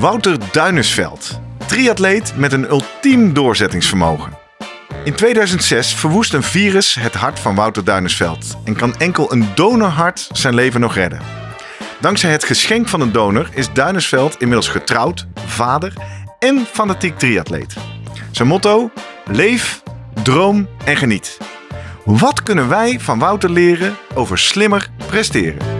Wouter Duinersveld, triatleet met een ultiem doorzettingsvermogen. In 2006 verwoest een virus het hart van Wouter Duinersveld en kan enkel een donorhart zijn leven nog redden. Dankzij het geschenk van een donor is Duinersveld inmiddels getrouwd, vader en fanatiek triatleet. Zijn motto: leef, droom en geniet. Wat kunnen wij van Wouter leren over slimmer presteren?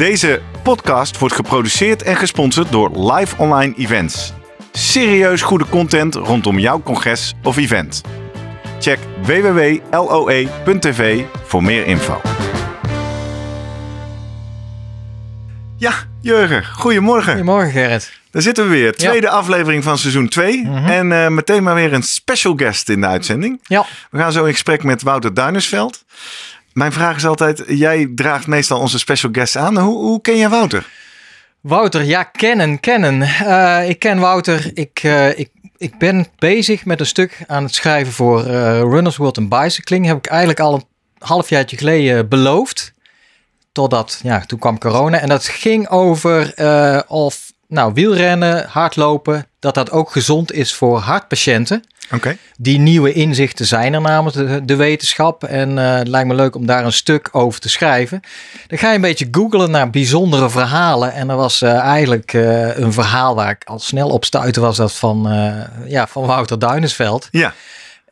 Deze podcast wordt geproduceerd en gesponsord door Live Online Events. Serieus goede content rondom jouw congres of event. Check www.loe.tv voor meer info. Ja, Jurgen, goedemorgen. Goedemorgen Gerrit. Daar zitten we weer. Tweede aflevering van seizoen 2. En uh, meteen maar weer een special guest in de uitzending. Ja. We gaan zo in gesprek met Wouter Duinersveld. Mijn vraag is altijd, jij draagt meestal onze special guests aan. Hoe, hoe ken jij Wouter? Wouter, ja, kennen, kennen. Uh, ik ken Wouter. Ik, uh, ik, ik ben bezig met een stuk aan het schrijven voor uh, Runners World and Bicycling. Heb ik eigenlijk al een halfjaartje geleden beloofd. Totdat, ja, toen kwam corona. En dat ging over of nou, wielrennen, hardlopen, dat dat ook gezond is voor hartpatiënten. Okay. Die nieuwe inzichten zijn er namens de, de wetenschap. En uh, het lijkt me leuk om daar een stuk over te schrijven. Dan ga je een beetje googlen naar bijzondere verhalen. En er was uh, eigenlijk uh, een verhaal waar ik al snel op stuitte was dat van, ja, van Wouter Duinesveld. Ja.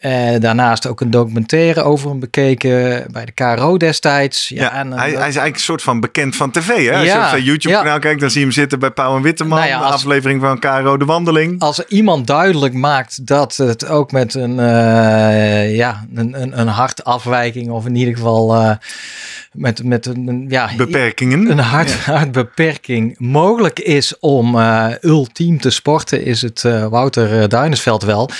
Uh, daarnaast ook een documentaire over hem bekeken bij de KRO destijds. Ja, ja en, hij, hij, is eigenlijk een soort van bekend van tv. Hè? Als ja, je op zijn YouTube-kanaal ja. kijkt, dan zie je hem zitten bij Pauw en Witteman. Nou als, de aflevering van KRO De Wandeling. Als iemand duidelijk maakt dat het ook met een, uh, ja, een, een, een hartafwijking of in ieder geval uh, met, met een, ja, beperkingen. Een hart, hartbeperking mogelijk is om ultiem te sporten, is het Wouter Duinesveld wel.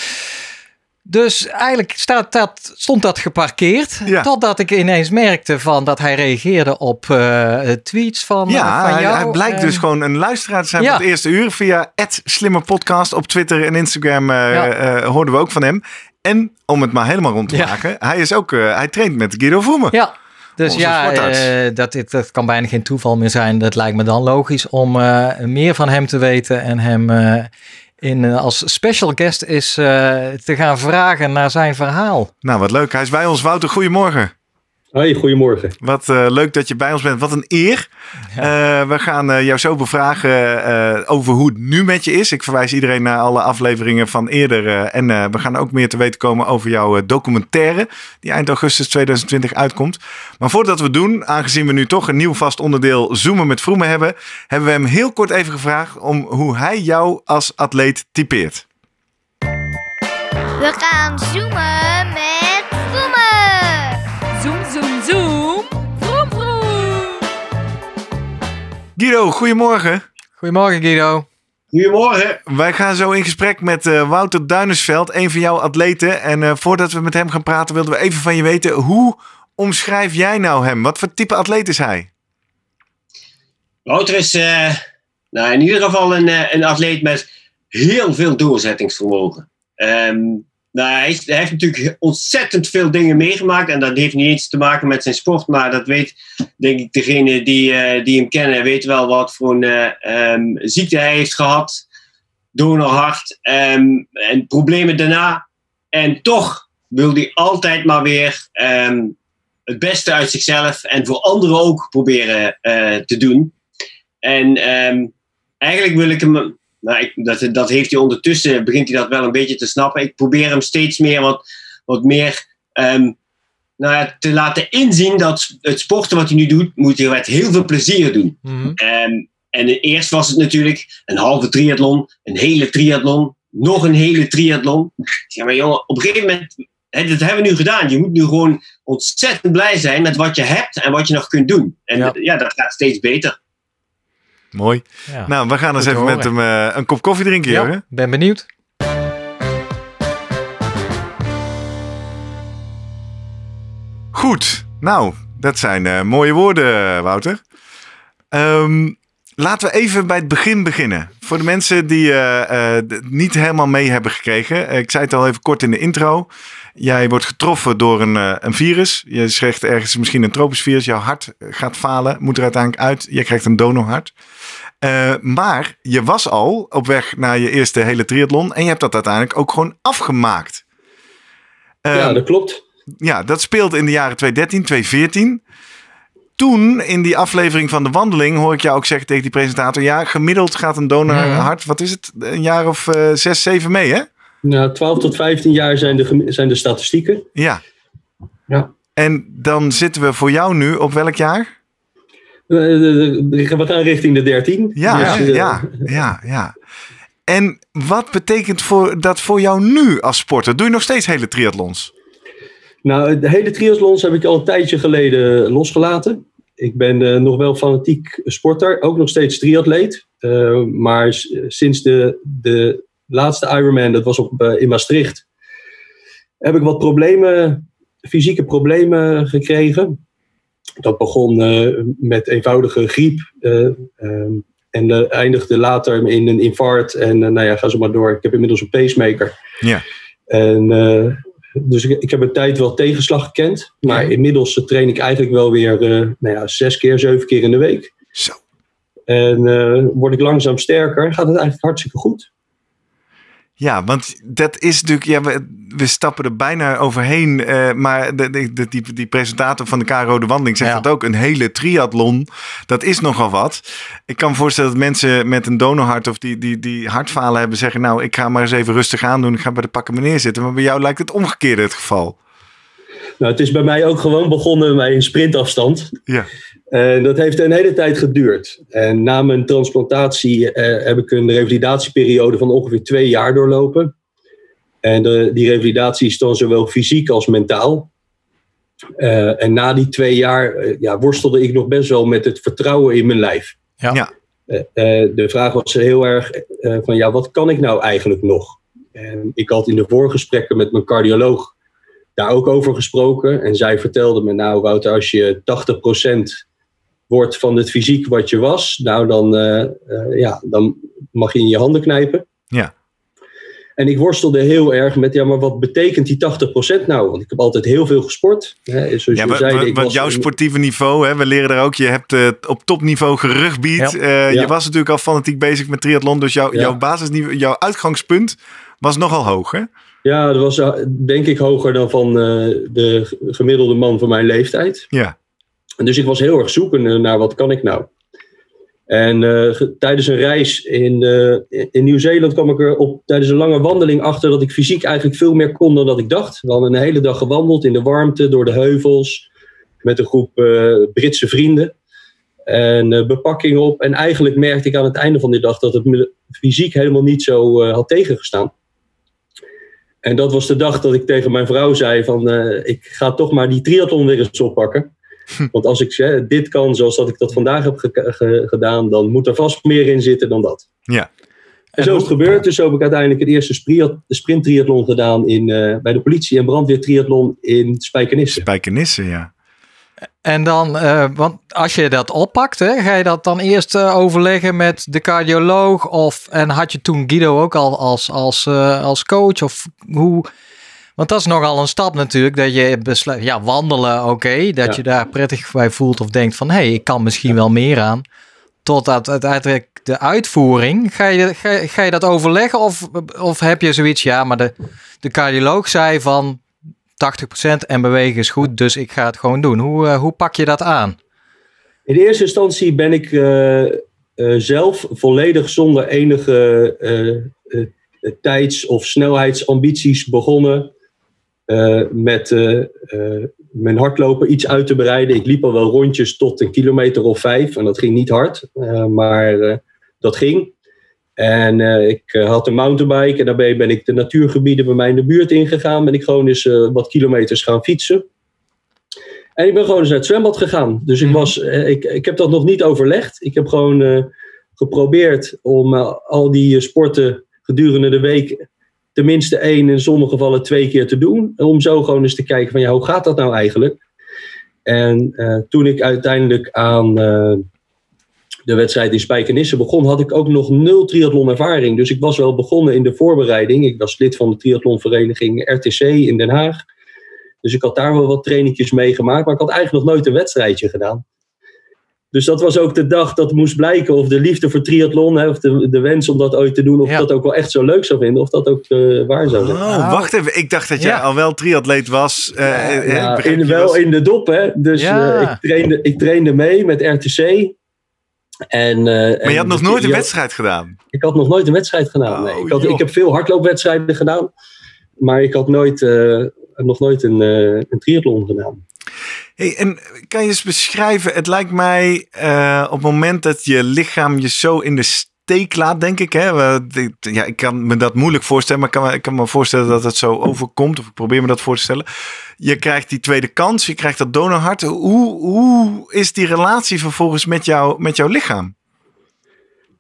Dus eigenlijk staat dat, stond dat geparkeerd. Ja. Totdat ik ineens merkte van dat hij reageerde op uh, tweets van, ja, van jou. Hij, hij blijkt dus gewoon een luisteraar te zijn ja. van het eerste uur. Via Slimme Podcast op Twitter en Instagram uh, ja. uh, hoorden we ook van hem. En om het maar helemaal rond te maken. Hij, is ook, hij traint met Guido Voemen. Ja. Dus ja, dat, dat kan bijna geen toeval meer zijn. Dat lijkt me dan logisch om meer van hem te weten en hem in, uh, als special guest is uh, te gaan vragen naar zijn verhaal. Nou, wat leuk. Hij is bij ons. Wouter, goedemorgen. Hoi, goedemorgen. Wat uh, leuk dat je bij ons bent. Wat een eer. Ja. Uh, we gaan uh, jou zo bevragen over hoe het nu met je is. Ik verwijs iedereen naar alle afleveringen van eerder. en we gaan ook meer te weten komen over jouw documentaire. Die eind augustus 2020 uitkomt. Maar voordat we doen, aangezien we nu toch een nieuw vast onderdeel Zoomen met Vroemen hebben. Hebben we hem heel kort even gevraagd om hoe hij jou als atleet typeert. We gaan zoomen met Guido, goedemorgen. Goedemorgen, Guido. Goedemorgen. Wij gaan zo in gesprek met uh, Wouter Duinersveld, een van jouw atleten. En uh, voordat we met hem gaan praten, wilden we even van je weten: hoe omschrijf jij nou hem? Wat voor type atleet is hij? Wouter is uh, nou, in ieder geval een, een atleet met heel veel doorzettingsvermogen. Um, nou, hij, heeft natuurlijk ontzettend veel dingen meegemaakt. En dat heeft niet eens te maken met zijn sport. Maar dat weet, denk ik, degene die, uh, die hem kennen, weet wel wat voor een uh, um, ziekte hij heeft gehad. Donorhart. Um, en problemen daarna. En toch wil hij altijd maar weer um, het beste uit zichzelf en voor anderen ook proberen uh, te doen. En eigenlijk wil ik hem nou, ik, dat, dat heeft hij ondertussen, begint hij dat wel een beetje te snappen. Ik probeer hem steeds meer wat, wat meer ehm, nou ja, te laten inzien dat het sporten wat hij nu doet, moet hij met heel veel plezier doen. Ehm, en eerst was het natuurlijk een halve triathlon, een hele triathlon, nog een hele triathlon. Ik zeg maar jongen, op een gegeven moment, dat hebben we nu gedaan. Je moet nu gewoon ontzettend blij zijn met wat je hebt en wat je nog kunt doen. En Ja. ja, dat gaat steeds beter. Mooi. Ja. Nou, we gaan eens even met hem eh, een kop koffie drinken, Ja, Jurgen. ben benieuwd. Goed. Nou, dat zijn eh, mooie woorden, Wouter. Ehm, laten we even bij het begin beginnen. Voor de mensen die eh, eh, het niet helemaal mee hebben gekregen. Ik zei het al even kort in de intro. Jij wordt getroffen door een, een virus. Je zegt ergens misschien een tropisch virus. Jouw hart gaat falen. Moet er uiteindelijk uit. Je krijgt een donorhart. Eh, maar je was al op weg naar je eerste hele triathlon. En je hebt dat uiteindelijk ook gewoon afgemaakt. ja, Ehm, dat klopt. ja, dat speelt in de jaren 2013, 2014. Toen, in die aflevering van de wandeling, hoor ik jou ook zeggen tegen die presentator: ja, gemiddeld gaat een donorhart, wat is het, een jaar of eh, zes, zeven mee, hè? Nou, 12 tot 15 jaar zijn de, zijn de statistieken. Ja. Ja. En dan zitten we voor jou nu op welk jaar? Eh, de- de- We gaan richting de 13. Ja, Dus, eh, ja, ja, ja. En wat betekent voor, dat voor jou nu als sporter? Doe je nog steeds hele triathlons? Nou, de hele triathlons heb ik al een tijdje geleden losgelaten. Ik ben eh, nog wel fanatiek sporter, ook nog steeds triatleet. Eh, maar sinds de, de laatste Ironman, dat was op, eh, in Maastricht, heb ik wat problemen, fysieke problemen gekregen. Dat begon eh, met eenvoudige griep eh, ehm, en eh, eindigde later in een infarct. En nou ja, ga zo maar door. Ik heb inmiddels een pacemaker. Ja. En dus ik, ik heb een tijd wel tegenslag gekend. Maar Ja. inmiddels train ik eigenlijk wel weer nou ja, zes keer, zeven keer in de week. Zo. En word ik langzaam sterker. Gaat het eigenlijk hartstikke goed. Ja, want dat is natuurlijk, ja, we, we stappen er bijna overheen. eh, maar de, de, de- die, die presentator van de KRO De Wandeling zegt Ja. dat ook. Een hele triathlon, dat is nogal wat. Ik kan me voorstellen dat mensen met een donorhart of die, die, die hartfalen hebben zeggen... nou, ik ga maar eens even rustig aan doen. Ik ga bij de pakken meneer zitten. Maar bij jou lijkt het omgekeerde het geval. Nou, het is bij mij ook gewoon begonnen bij een sprintafstand. Ja. En dat heeft een hele tijd geduurd. En na mijn transplantatie eh, heb ik een revalidatieperiode van ongeveer twee jaar doorlopen. En de, die revalidatie is dan zowel fysiek als mentaal. Eh, en na die twee jaar eh, ja, worstelde ik nog best wel met het vertrouwen in mijn lijf. Ja. Ja. Eh, eh, de vraag was heel erg eh, van ja, wat kan ik nou eigenlijk nog? En ik had in de voorgesprekken met mijn cardioloog daar ook over gesproken. En zij vertelde me, nou Wouter, als je 80% wordt van het fysiek wat je was, nou dan, eh, eh, ja, dan mag je in je handen knijpen. Ja. En ik worstelde heel erg met, ja, maar wat betekent die 80% nou? Want ik heb altijd heel veel gesport. Hè, zoals Ja, je zei, ik want jouw een- sportieve niveau, hè, we leren daar ook, je hebt eh, op topniveau gerugbied. Ja. Eh, Je was natuurlijk al fanatiek bezig met triathlon, dus Ja. jouw basisniveau, jouw uitgangspunt was nogal hoog, hè? Ja, dat was eh, denk ik hoger dan van eh, de gemiddelde man van mijn leeftijd. Ja. Dus ik was heel erg zoekende naar wat kan ik nou. En eh, tijdens een reis in, in Nieuw-Zeeland kwam ik er op, tijdens een lange wandeling achter dat ik fysiek eigenlijk veel meer kon dan dat ik dacht. We hadden een hele dag gewandeld in de warmte, door de heuvels, met een groep Britse vrienden. En bepakking op. En eigenlijk merkte ik aan het einde van die dag dat het me fysiek helemaal niet zo had tegengestaan. En dat was de dag dat ik tegen mijn vrouw zei van eh, ik ga toch maar die triathlon weer eens oppakken. Want als ik eh, dit kan zoals dat ik dat vandaag heb ge- ge- gedaan, dan moet er vast meer in zitten dan dat. Ja. En zo is het gebeurd. Dus zo heb ik uiteindelijk het eerste spri- sprint triathlon gedaan in, eh, bij de politie en brandweer triathlon in Spijkenisse. Spijkenissen, ja. En dan, eh, want als je dat oppakt, hè, ga je dat dan eerst eh, overleggen met de cardioloog? Of, en had je toen Guido ook al als, als, eh, als coach? Of hoe? Want dat is nogal een stap natuurlijk, dat je besluit, ja, wandelen, oké, dat Ja. je daar prettig bij voelt of denkt van, hé, hey, ik kan misschien wel meer aan. Totdat uiteindelijk de uitvoering, ga je, ga, je- ga je dat overleggen of, of heb je zoiets, ja, maar de, de cardioloog zei van 80% en bewegen is goed, dus ik ga het gewoon doen. Hoe, eh, hoe pak je dat aan? In eerste instantie ben ik eh, eh, zelf volledig zonder enige tijds- of snelheidsambities begonnen. met mijn hardlopen iets uit te breiden. Ik liep al wel rondjes tot een kilometer of vijf. En dat ging niet hard, maar dat ging. En eh, ik eh, had een mountainbike en daarbij ben ik de natuurgebieden bij mij in de buurt ingegaan. Ben ik gewoon eens eh, wat kilometers gaan fietsen. En ik ben gewoon eens naar het zwembad gegaan. Dus ik, Mhm. was, ik, ik heb dat nog niet overlegd. Ik heb gewoon geprobeerd om al die sporten gedurende de week tenminste één, in sommige gevallen twee keer te doen. Om zo gewoon eens te kijken van ja, hoe gaat dat nou eigenlijk? En toen ik uiteindelijk aan de wedstrijd in Spijkenisse begon, had ik ook nog nul triathlon ervaring. Dus ik was wel begonnen in de voorbereiding. Ik was lid van de triathlonvereniging RTC in Den Haag. Dus ik had daar wel wat trainingjes meegemaakt, maar ik had eigenlijk nog nooit een wedstrijdje gedaan. Dus dat was ook de dag dat moest blijken of de liefde voor triathlon, hè, of de, de wens om dat ooit te doen, of Ja. dat ook wel echt zo leuk zou vinden, of dat ook eh, waar zou zijn. Oh, wacht even. Ik dacht dat jij Ja. al wel triatleet was. Eh, eh, Ja, in, je wel was- in de dop, hè. Dus Ja. eh, ik, trainde, ik trainde mee met RTC. En, eh, Maar je had nog nooit een wedstrijd gedaan. Ik had nog nooit een wedstrijd gedaan. Nee. Oh, ik, had, joh. ik heb veel hardloopwedstrijden gedaan. Maar ik had nooit, eh, nog nooit een, eh, een triathlon gedaan. Hey, en kan je eens beschrijven? Het lijkt mij op het moment dat je lichaam je zo in de laat, denk ik. Hè? Ja, ik kan me dat moeilijk voorstellen, maar ik kan, me- ik kan me voorstellen dat het zo overkomt. Of ik probeer me dat voor te stellen. Je krijgt die tweede kans, je krijgt dat donorhart. Hoe, hoe is die relatie vervolgens met, jou, met jouw lichaam?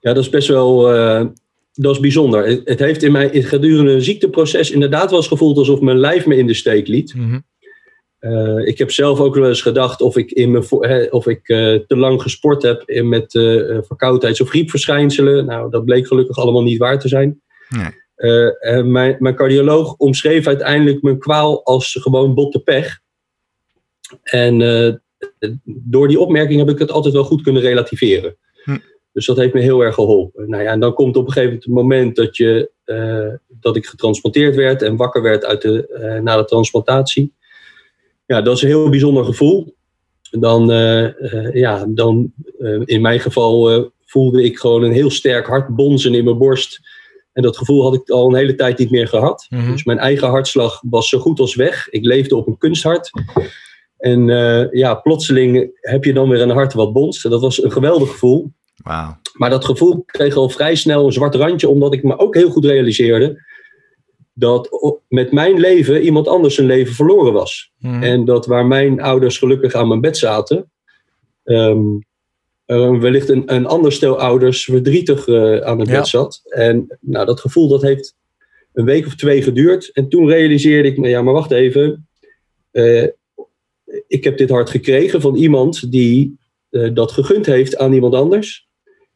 Ja, dat is best wel eh, dat is bijzonder. Het, het heeft in mij gedurende een ziekteproces inderdaad wel eens gevoeld alsof mijn lijf me in de steek liet. Mhm. Eh, ik heb zelf ook wel eens gedacht of ik, in mijn, of ik eh, te lang gesport heb in, met eh, verkoudheids- of griepverschijnselen. Nou, dat bleek gelukkig allemaal niet waar te zijn. Nee. Mijn, mijn cardioloog omschreef uiteindelijk mijn kwaal als gewoon botte pech. En door die opmerking heb ik het altijd wel goed kunnen relativeren. Hm. Dus dat heeft me heel erg geholpen. Nou ja, en dan komt op een gegeven moment het moment dat, je, dat ik getransporteerd werd en wakker werd uit de, na de transplantatie. Ja, dat is een heel bijzonder gevoel. Dan, eh, eh, ja, dan eh, in mijn geval voelde ik gewoon een heel sterk hart bonzen in mijn borst. En dat gevoel had ik al een hele tijd niet meer gehad. Mhm. Dus mijn eigen hartslag was zo goed als weg. Ik leefde op een kunsthart. En ja, plotseling heb je dan weer een hart wat bonst. En dat was een geweldig gevoel. Maar dat gevoel kreeg al vrij snel een zwart randje, omdat ik me ook heel goed realiseerde dat met mijn leven iemand anders zijn leven verloren was. Mhm. En dat waar mijn ouders gelukkig aan mijn bed zaten, ehm, wellicht een, een ander stel ouders verdrietig eh, aan het Ja. bed zat. En nou, dat gevoel dat heeft een week of twee geduurd. En toen realiseerde ik me, ja, maar wacht even. eh, ik heb dit hart gekregen van iemand die eh, dat gegund heeft aan iemand anders.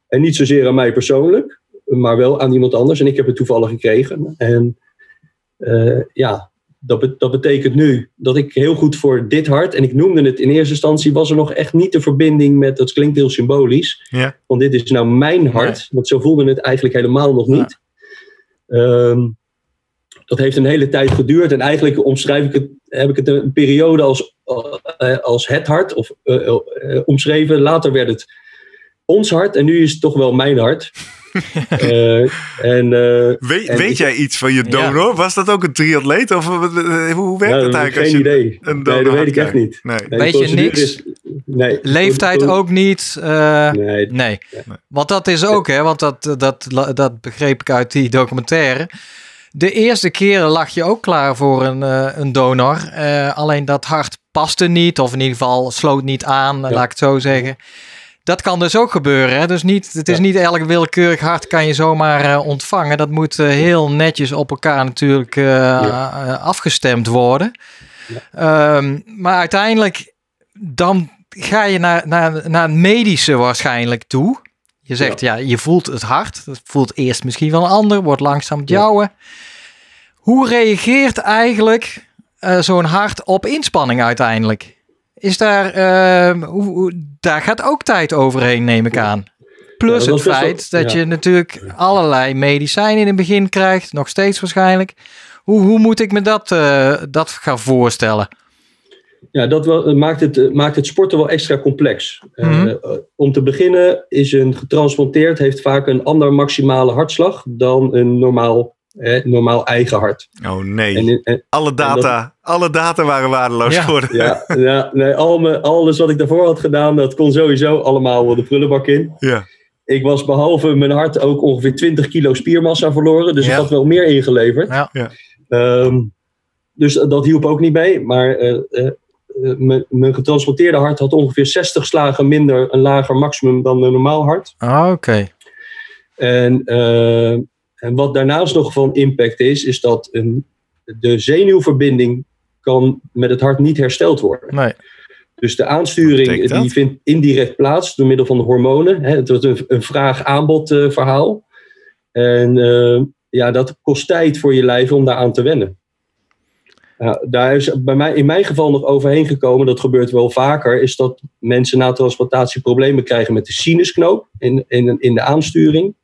En niet zozeer aan mij persoonlijk, maar wel aan iemand anders. En ik heb het toevallig gekregen. En ja, dat, dat betekent nu dat ik heel goed voor dit hart, en ik noemde het in eerste instantie, was er nog echt niet de verbinding met, dat klinkt heel symbolisch, Ja. want dit is nou mijn hart, want zo voelde het eigenlijk helemaal nog niet. Ehm, dat heeft een hele tijd geduurd en eigenlijk omschrijf ik het, heb ik het een periode als, eh, als het hart of, eh, eh, omschreven. Later werd het ons hart en nu is het toch wel mijn hart. Eh, en, eh, Weet, En weet ik- jij iets van je donor? Was dat ook een triatleet? Of eh, hoe, hoe werkt ja, dat eigenlijk? geen als je idee. een Nee, donor dat weet ik echt krijgt? niet. Nee. Nee, Weet je niks? is- nee. Leeftijd ook niet. eh, Nee, nee. Want dat is ook, hè, want dat, dat, dat begreep ik uit die documentaire. De eerste keren lag je ook klaar voor een, eh, een donor. Eh, alleen dat hart paste niet, of in ieder geval sloot niet aan, laat ik het zo zeggen. Dat kan dus ook gebeuren. Hè? Dus niet, het is Ja. niet elk willekeurig hart kan je zomaar eh, ontvangen. Dat moet eh, heel netjes op elkaar natuurlijk eh, afgestemd worden. Ehm, maar uiteindelijk, dan ga je naar, naar, naar het medische waarschijnlijk toe. Je zegt, ja. je voelt het hart. Het voelt eerst misschien wel een ander, wordt langzaam het jouwe. Hoe reageert eigenlijk zo'n hart op inspanning uiteindelijk? Is daar, ehm, hoe, hoe- daar gaat ook tijd overheen, neem ik aan. Plus Ja, het wel- feit dat ja. je natuurlijk allerlei medicijnen in het begin krijgt, nog steeds waarschijnlijk. Hoe, hoe moet ik me dat, eh, dat gaan voorstellen? Ja, dat wel, maakt, het, eh, maakt het sporten wel extra complex. Eh, Mhm. eh, om te beginnen is een getransplanteerd heeft vaak een ander maximale hartslag dan een normaal, eh, normaal eigen hart. Oh nee. En, en, alle data, alle data waren waardeloos Ja. geworden. ja, ja, nee, al mijn, alles wat ik daarvoor had gedaan, dat kon sowieso allemaal de prullenbak in. Ja. Ik was behalve mijn hart ook ongeveer 20 kilo spiermassa verloren. Dus Ja. ik had wel meer ingeleverd. Ja. Ja. Ehm, dus dat hielp ook niet mee. Maar eh, eh, eh, mijn- mijn getransporteerde hart had ongeveer 60 slagen minder, een lager maximum dan een normaal hart. Ah, Oké. En, eh, en wat daarnaast nog van impact is, is dat een, de zenuwverbinding kan met het hart niet hersteld worden. Nee. Dus de aansturing die vindt indirect plaats door middel van de hormonen. Hè, het wordt een, een vraag-aanbod eh, verhaal. En eh, ja, dat kost tijd voor je lijf om daaraan te wennen. Ja, daar is bij mij, in mijn geval nog overheen gekomen, dat gebeurt wel vaker, is dat mensen na transplantatie problemen krijgen met de sinusknoop in, in, in de aansturing.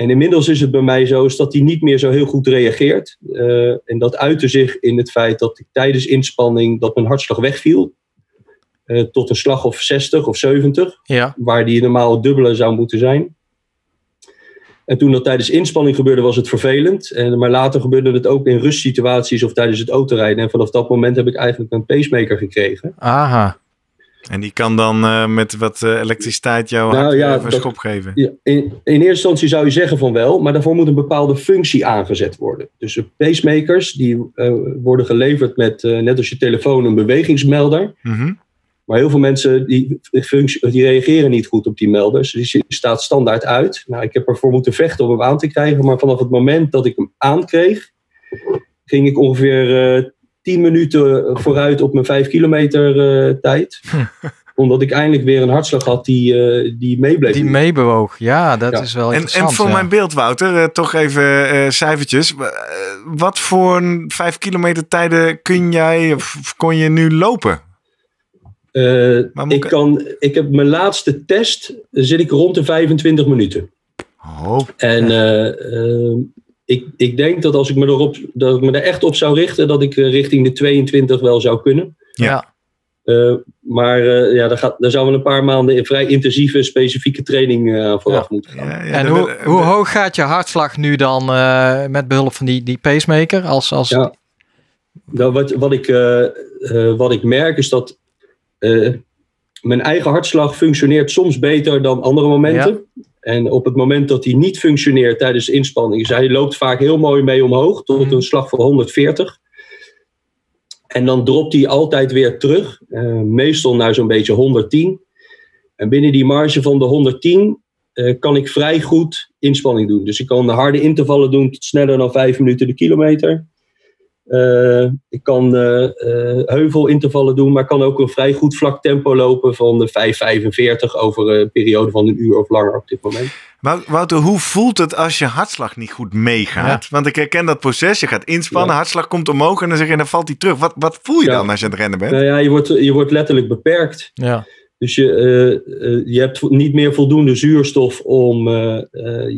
En inmiddels is het bij mij zo is dat die niet meer zo heel goed reageert. Eh, en dat uitte zich in het feit dat ik tijdens inspanning dat mijn hartslag wegviel. eh, tot een slag of 60 of 70, Ja. waar die normaal het dubbele zou moeten zijn. En toen dat tijdens inspanning gebeurde, was het vervelend. En, maar later gebeurde het ook in rustsituaties of tijdens het autorijden. En vanaf dat moment heb ik eigenlijk een pacemaker gekregen. Aha. En die kan dan eh, met wat eh, elektriciteit jou Nou ja, even een dat- schop geven. Ja, in, in eerste instantie zou je zeggen van wel, maar daarvoor moet een bepaalde functie aangezet worden. Dus de pacemakers die eh, worden geleverd met, eh, net als je telefoon, een bewegingsmelder. Mhm. Maar heel veel mensen die, die, functie, die reageren niet goed op die melders. Die zi- staat standaard uit. Nou, ik heb ervoor moeten vechten om hem aan te krijgen. Maar vanaf het moment dat ik hem aankreeg, ging ik ongeveer eh 10 minuten vooruit op mijn 5 kilometer eh, tijd. Omdat ik eindelijk weer een hartslag had die, eh, die meebleef. Die meebewoog. Ja, dat Ja. is wel En, interessant. en voor ja. mijn beeld, Wouter, eh, toch even eh, cijfertjes. Eh, wat voor een vijf kilometer tijden kun jij of kon je nu lopen? Eh, ik, ik- kan, ik heb mijn laatste test, zit ik rond de 25 minuten. Oh, En eh, eh, ik, ik denk dat als ik me erop, dat ik me er echt op zou richten, dat ik eh, richting de 22 wel zou kunnen. Ja. Eh, maar eh, ja, daar, gaat, daar zou wel een paar maanden in vrij intensieve, specifieke training eh, vooraf Ja. moeten gaan. ja, ja, En hoe, hoe hoog gaat je hartslag nu dan eh, met behulp van die, die pacemaker? Als, als, Ja. Nou, wat, wat, ik, eh, eh, wat ik merk is dat eh, mijn eigen hartslag functioneert soms beter dan andere momenten. En op het moment dat hij niet functioneert tijdens de inspanning, is hij loopt vaak heel mooi mee omhoog tot Mhm. een slag van 140. En dan dropt hij altijd weer terug, eh, meestal naar zo'n beetje 110. En binnen die marge van de 110 eh, kan ik vrij goed inspanning doen. Dus ik kan de harde intervallen doen tot sneller dan 5 minuten de kilometer. Eh, ik kan eh, eh, heuvelintervallen doen, maar kan ook een vrij goed vlak tempo lopen van de 5,45 over een periode van een uur of langer op dit moment. Wou- Wouter, hoe voelt het als je hartslag niet goed meegaat? Want ik herken dat proces. Je gaat inspannen, Ja. hartslag komt omhoog en dan zeg je, dan valt hij terug. Wat, wat voel je Ja. dan als je aan het rennen bent? Nou ja, je wordt, je wordt letterlijk beperkt. ja. Dus je, je hebt niet meer voldoende zuurstof om, eh, eh,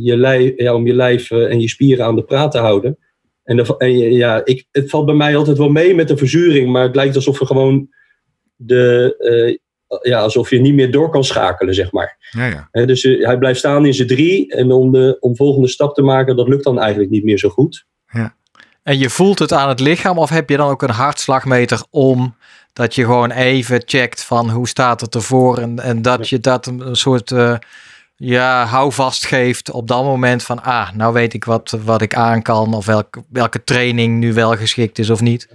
je, lijf, ja, om je lijf en je spieren aan de praat te houden. En, de, en je- ja, ik, het valt bij mij altijd wel mee met de verzuring, maar het lijkt alsof, er gewoon de, eh, ja, alsof je niet meer door kan schakelen, zeg maar. Ja, ja. Dus eh, hij blijft staan in zijn drie en om de om volgende stap te maken, dat lukt dan eigenlijk niet meer zo goed. En je voelt het aan het lichaam of heb je dan ook een hartslagmeter om dat je gewoon even checkt van hoe staat het ervoor en, en dat je dat een een soort eh, ja, houvast geeft op dat moment van ah, nou weet ik wat, wat ik aan kan of welke, welke training nu wel geschikt is of niet.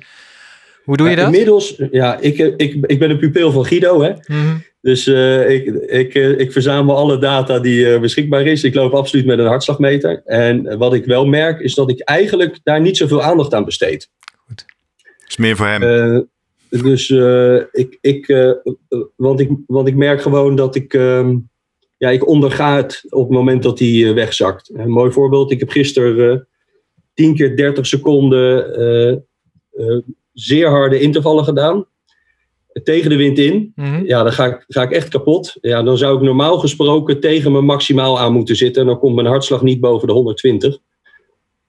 Hoe doe je Ja, dat? Inmiddels, ja, ik, ik, ik ben een pupil van Guido, hè. Mhm. Dus eh, ik, ik, eh, ik verzamel alle data die eh, beschikbaar is. Ik loop absoluut met een hartslagmeter. En wat ik wel merk, is dat ik eigenlijk daar niet zoveel aandacht aan besteed. is meer voor hem. Dus eh, ik, ik, want ik, want ik merk gewoon dat ik, ehm, ja, ik onderga het op het moment dat hij eh, wegzakt. Een mooi voorbeeld, ik heb gisteren eh 10 keer 30 seconden eh, eh, zeer harde intervallen gedaan. Tegen de wind in. Mhm. Ja, dan ga ik, ga ik echt kapot. Ja, dan zou ik normaal gesproken tegen mijn maximaal aan moeten zitten. En dan komt mijn hartslag niet boven de 120.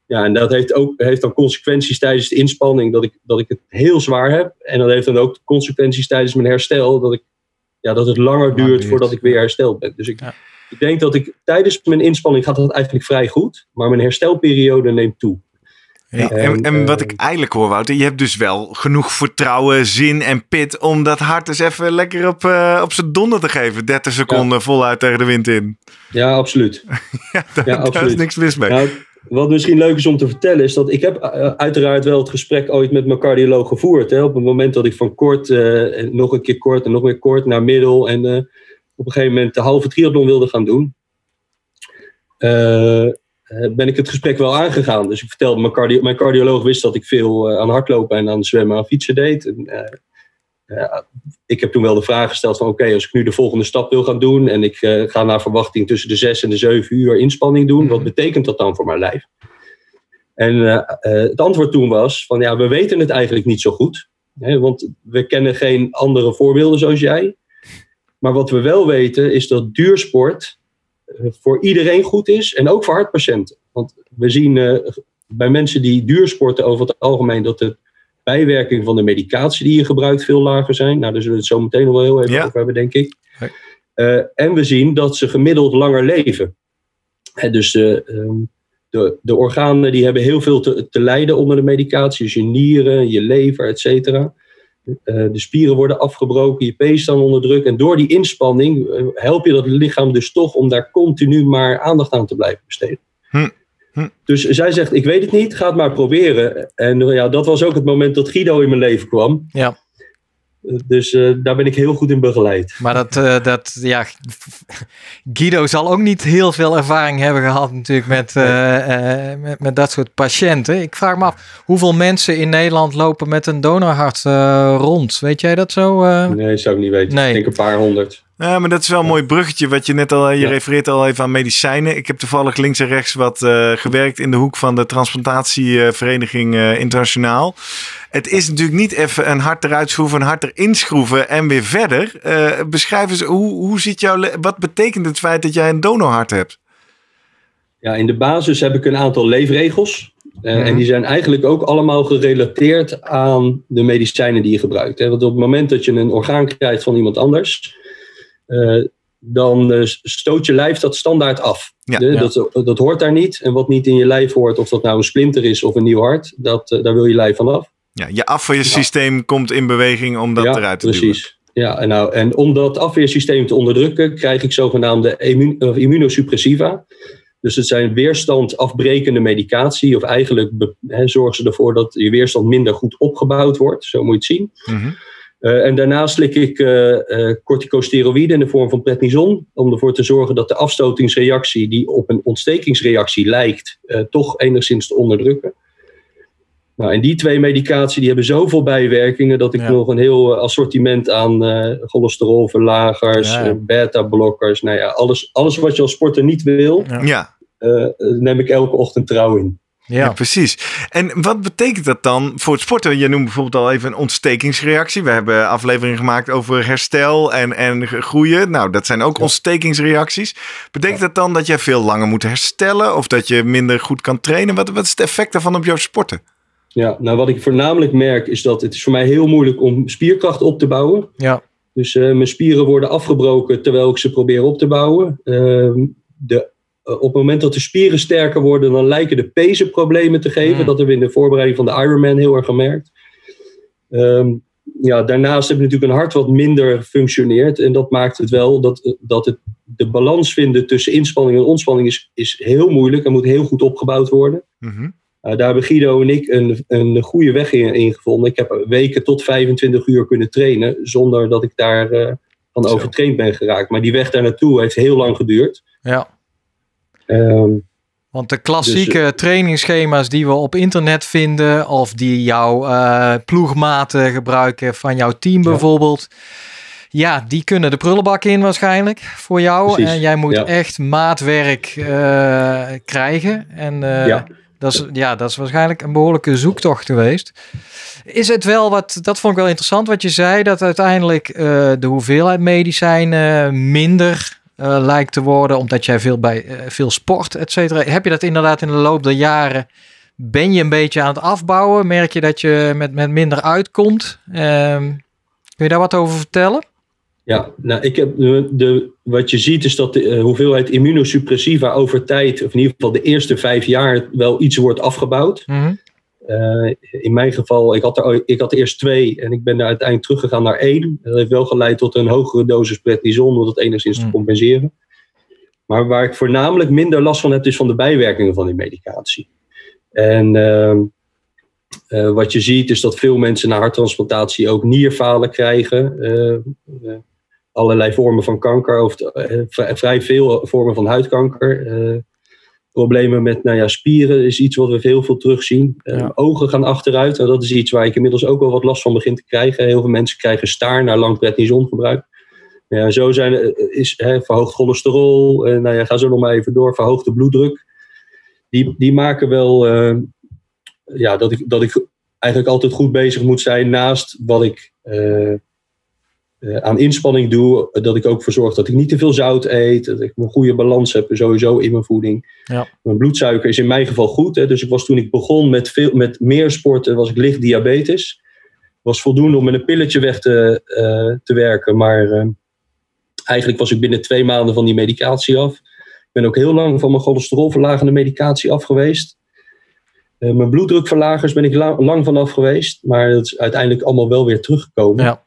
Ja, en dat heeft, ook, heeft dan consequenties tijdens de inspanning dat ik, dat ik het heel zwaar heb. En dat heeft dan ook consequenties tijdens mijn herstel dat, ik, ja, dat het langer duurt duurt. voordat ik weer hersteld ben. Dus ik, Ja. ik denk dat ik tijdens mijn inspanning gaat dat eigenlijk vrij goed. Maar mijn herstelperiode neemt toe. Ja, en, en, en wat eh, ik eigenlijk hoor, Wouter, je hebt dus wel genoeg vertrouwen, zin en pit om dat hart eens even lekker op, eh, op zijn donder te geven. 30 seconden voluit tegen de wind in. Ja, absoluut. Ja, daar, Ja, daar is absoluut. niks mis mee. Nou, wat misschien leuk is om te vertellen, is dat ik heb eh, uiteraard wel het gesprek ooit met mijn cardioloog gevoerd. Hè, op het moment dat ik van kort, en nog een keer kort en nog meer kort naar middel en eh, op een gegeven moment de halve triathlon wilde gaan doen. ben ik het gesprek wel aangegaan. Dus ik vertelde, mijn, mijn cardioloog wist dat ik veel aan hardlopen en aan zwemmen en fietsen deed. En, ik heb toen wel de vraag gesteld van oké, als ik nu de volgende stap wil gaan doen en ik eh, ga naar verwachting tussen de 6 en de 7 uur inspanning doen, wat betekent dat dan voor mijn lijf? En eh, eh, het antwoord toen was van ja, we weten het eigenlijk niet zo goed. Hè, want we kennen geen andere voorbeelden zoals jij. Maar wat we wel weten is dat duursport eh, voor iedereen goed is en ook voor hartpatiënten. Want we zien eh, bij mensen die duursporten over het algemeen dat de bijwerking van de medicatie die je gebruikt veel lager zijn. Nou, daar zullen we het zo meteen nog wel heel even Ja. over hebben, denk ik. Eh, en we zien dat ze gemiddeld langer leven. Hè, dus eh, ehm, de, de organen die hebben heel veel te, te lijden onder de medicatie. Dus je nieren, je lever, et cetera. Eh, de spieren worden afgebroken, je pees staan onder druk. En door die inspanning eh, help je dat lichaam dus toch om daar continu maar aandacht aan te blijven besteden. Hm. Hm. Dus zij zegt, ik weet het niet, ga het maar proberen. En eh, ja, dat was ook het moment dat Guido in mijn leven kwam. Ja. Dus eh, daar ben ik heel goed in begeleid. Maar dat, eh, dat, ja, Guido zal ook niet heel veel ervaring hebben gehad natuurlijk met, eh, met, met dat soort patiënten. Ik vraag me af, hoeveel mensen in Nederland lopen met een donorhart rond? Weet jij dat zo? Nee, zou ik niet weten. Nee. Ik denk een paar honderd. Ja, maar dat is wel een mooi bruggetje wat je net al, je Ja. refereert al even aan medicijnen. Ik heb toevallig links en rechts wat eh, gewerkt in de hoek van de transplantatievereniging eh, internationaal. Het is natuurlijk niet even een hart eruit schroeven, een hart erin schroeven en weer verder. Eh, beschrijf eens, hoe, hoe ziet jouw, wat betekent het feit dat jij een donorhart hebt? Ja, in de basis heb ik een aantal leefregels. Eh, Mhm. En die zijn eigenlijk ook allemaal gerelateerd aan de medicijnen die je gebruikt. Hè. Want op het moment dat je een orgaan krijgt van iemand anders, dan eh, stoot je lijf dat standaard af. Ja. De- Ja. Dat, dat hoort daar niet. En wat niet in je lijf hoort, of dat nou een splinter is of een nieuw hart, dat, eh, daar wil je lijf van af. Ja, je afweersysteem komt in beweging om dat eruit te precies. Ja, en, nou, en om dat afweersysteem te onderdrukken, krijg ik zogenaamde immunosuppressiva. Dus het zijn weerstand afbrekende medicatie. Of eigenlijk zorgen ze ervoor dat je weerstand minder goed opgebouwd wordt. Zo moet je het zien. Mhm. Eh, en daarnaast slik ik eh, eh, corticosteroïden in de vorm van prednison. Om ervoor te zorgen dat de afstotingsreactie, die op een ontstekingsreactie lijkt, eh, toch enigszins te onderdrukken. Nou, en die twee medicatie die hebben zoveel bijwerkingen dat ik Ja. nog een heel assortiment aan eh cholesterolverlagers, Ja, ja. beta-blokkers, nou ja, alles, alles wat je als sporter niet wil, Ja. Ja, eh, neem ik elke ochtend trouw in. Ja. Ja. precies. En wat betekent dat dan voor het sporten? Je noemt bijvoorbeeld al even een ontstekingsreactie. We hebben afleveringen gemaakt over herstel en, en groeien. Nou, dat zijn ook Ja. ontstekingsreacties. Betekent dat dan dat jij veel langer moet herstellen of dat je minder goed kan trainen? Wat, wat is het effect daarvan op jouw sporten? Ja, nou wat ik voornamelijk merk is dat het is voor mij heel moeilijk om spierkracht op te bouwen. Ja. Dus eh, mijn spieren worden afgebroken terwijl ik ze probeer op te bouwen. Ehm, de, op het moment dat de spieren sterker worden, dan lijken de pezen problemen te geven. Mm. Dat hebben we in de voorbereiding van de Ironman heel erg gemerkt. Ehm, ja, daarnaast heb je natuurlijk een hart wat minder functioneert. En dat maakt het wel dat, dat het, de balans vinden tussen inspanning en ontspanning is, is heel moeilijk en moet heel goed opgebouwd worden. Mhm. Uh, daar hebben Guido en ik een, een goede weg in, in gevonden. Ik heb weken tot 25 uur kunnen trainen zonder dat ik daar eh, van Zo. overtraind ben geraakt. Maar die weg daar naartoe heeft heel lang geduurd. ja. Ehm, Want de klassieke Dus, trainingsschema's die we op internet vinden, of die jouw eh, ploegmaten gebruiken van jouw team Ja. bijvoorbeeld, ja, die kunnen de prullenbak in waarschijnlijk voor jou. Precies, En jij moet ja. echt maatwerk eh, krijgen. En eh, Ja. dat, is, ja, dat is waarschijnlijk een behoorlijke zoektocht geweest. Is het wel wat, dat vond ik wel interessant wat je zei, dat uiteindelijk eh, de hoeveelheid medicijnen minder eh, lijkt te worden, omdat jij veel bij eh, veel sport, et cetera. Heb je dat inderdaad in de loop der jaren Ben je een beetje aan het afbouwen? Merk je dat je met, met minder uitkomt? Ehm, kun je daar wat over vertellen? Ja, nou, ik heb de, de, wat je ziet is dat de eh, hoeveelheid immunosuppressiva over tijd, of in ieder geval de eerste vijf jaar, wel iets wordt afgebouwd. Mhm. Eh, in mijn geval, ik had, er, ik had er eerst twee en ik ben er uiteindelijk teruggegaan naar één. Dat heeft wel geleid tot een hogere dosis prednison, om dat enigszins te Hmm. compenseren. Maar waar ik voornamelijk minder last van heb, is van de bijwerkingen van die medicatie. En ehm, eh, wat je ziet is dat veel mensen na harttransplantatie ook nierfalen krijgen. eh, allerlei vormen van kanker, of vrij, vrij veel vormen van huidkanker. Eh, problemen met nou ja, spieren is iets wat we heel veel terugzien. Eh, Ja. Ogen gaan achteruit. Nou, dat is iets waar ik inmiddels ook wel wat last van begin te krijgen. Heel veel mensen krijgen staar na lang prednisongebruik. Ja, zo zijn, er- is hè, verhoogd cholesterol. eh, nou ja, ga zo nog maar even door. Verhoogde bloeddruk. Die, die maken wel eh, ja, dat, ik, dat ik eigenlijk altijd goed bezig moet zijn naast wat ik eh, eh, aan inspanning doe. Dat ik ook voor zorg dat ik niet te veel zout eet. Dat ik een goede balans heb sowieso in mijn voeding. Ja. Mijn bloedsuiker is in mijn geval goed. Hè, dus ik was toen ik begon met, veel, met meer sporten, was ik licht diabetes. Was voldoende om met een pilletje weg te, eh, te werken. Maar eh, eigenlijk was ik binnen twee maanden van die medicatie af. Ik ben ook heel lang van mijn cholesterolverlagende medicatie af geweest. Eh, mijn bloeddrukverlagers ben ik la- lang vanaf geweest. Maar dat is uiteindelijk allemaal wel weer teruggekomen. Ja.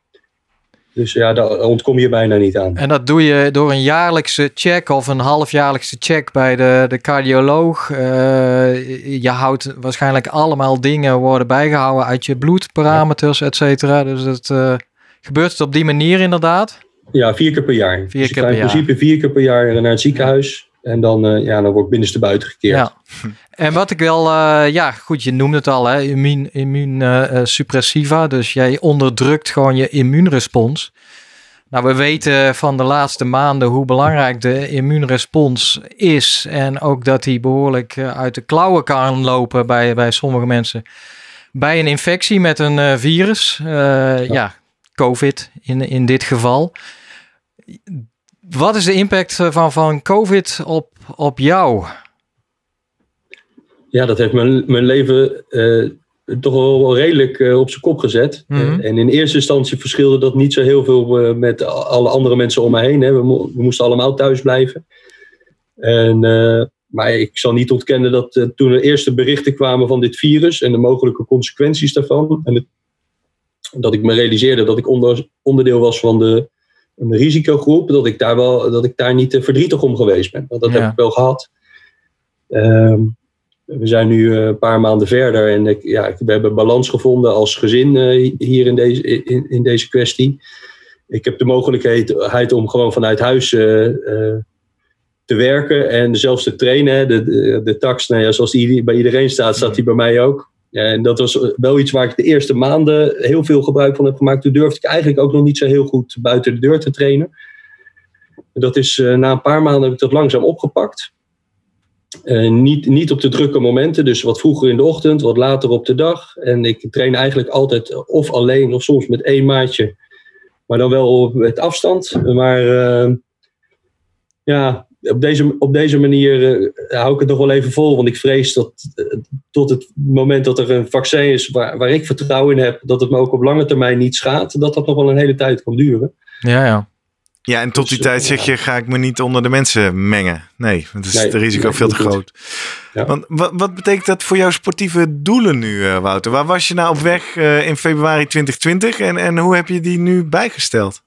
Dus ja, daar ontkom je bijna niet aan. En dat doe je door een jaarlijkse check of een halfjaarlijkse check bij de, de cardioloog. Eh, je houdt waarschijnlijk allemaal dingen worden bijgehouden uit je bloedparameters, et cetera. Dus het eh, gebeurt het op die manier inderdaad. Ja, vier keer per jaar. Vier dus keer per in jaar. principe vier keer per jaar naar het ziekenhuis. En dan, eh, ja, dan word ik binnenstebuiten gekeerd. Ja. En wat ik wel, eh, ja, goed, je noemde het al, hè, immuun, immuunsuppressiva. dus jij onderdrukt gewoon je immuunrespons. Nou, we weten van de laatste maanden hoe belangrijk de immuunrespons is. En ook dat die behoorlijk eh, uit de klauwen kan lopen bij, bij sommige mensen. Bij een infectie met een eh, virus, eh, ja. COVID in, in dit geval. Wat is de impact eh, van, van COVID op, op jou? Ja, dat heeft mijn, mijn leven eh, toch wel redelijk eh, op zijn kop gezet. Mhm. En in eerste instantie verschilde dat niet zo heel veel met alle andere mensen om me heen. Hè. We, mo- we moesten allemaal thuis blijven. En, maar ik zal niet ontkennen dat toen er eerste berichten kwamen van dit virus en de mogelijke consequenties daarvan. En het- dat ik me realiseerde dat ik onder, onderdeel was van de, de risicogroep. Dat ik daar, wel, dat ik daar niet eh, verdrietig om geweest ben. Want dat Ja. heb ik wel gehad. Ehm, we zijn nu eh, een paar maanden verder en ik, ja, we hebben balans gevonden als gezin eh, hier in deze, in, in deze kwestie. Ik heb de mogelijkheid om gewoon vanuit huis te werken en zelfs te trainen. De, de, de tax, nou ja, zoals die bij iedereen staat, staat die bij mij ook. En dat was wel iets waar ik de eerste maanden heel veel gebruik van heb gemaakt. Toen durfde ik eigenlijk ook nog niet zo heel goed buiten de deur te trainen. Dat is, eh, na een paar maanden heb ik dat langzaam opgepakt. Eh, niet, niet op de drukke momenten, dus wat vroeger in de ochtend, wat later op de dag. En ik train eigenlijk altijd of alleen of soms met één maatje, maar dan wel op- met afstand. Maar eh, ja, op deze, op deze manier eh, hou ik het nog wel even vol, want ik vrees dat eh, tot het moment dat er een vaccin is waar, waar ik vertrouwen in heb, dat het me ook op lange termijn niet schaadt, dat dat nog wel een hele tijd kan duren. Ja, ja. Ja, en tot die Dus, eh, tijd zeg je, ga ik me niet onder de mensen mengen. Nee, want dan is Nee, het risico nee, veel te groot. Ja. Want wat, wat betekent dat voor jouw sportieve doelen nu, eh, Wouter? Waar was je nou op weg eh, in februari 2020 en, en hoe heb je die nu bijgesteld?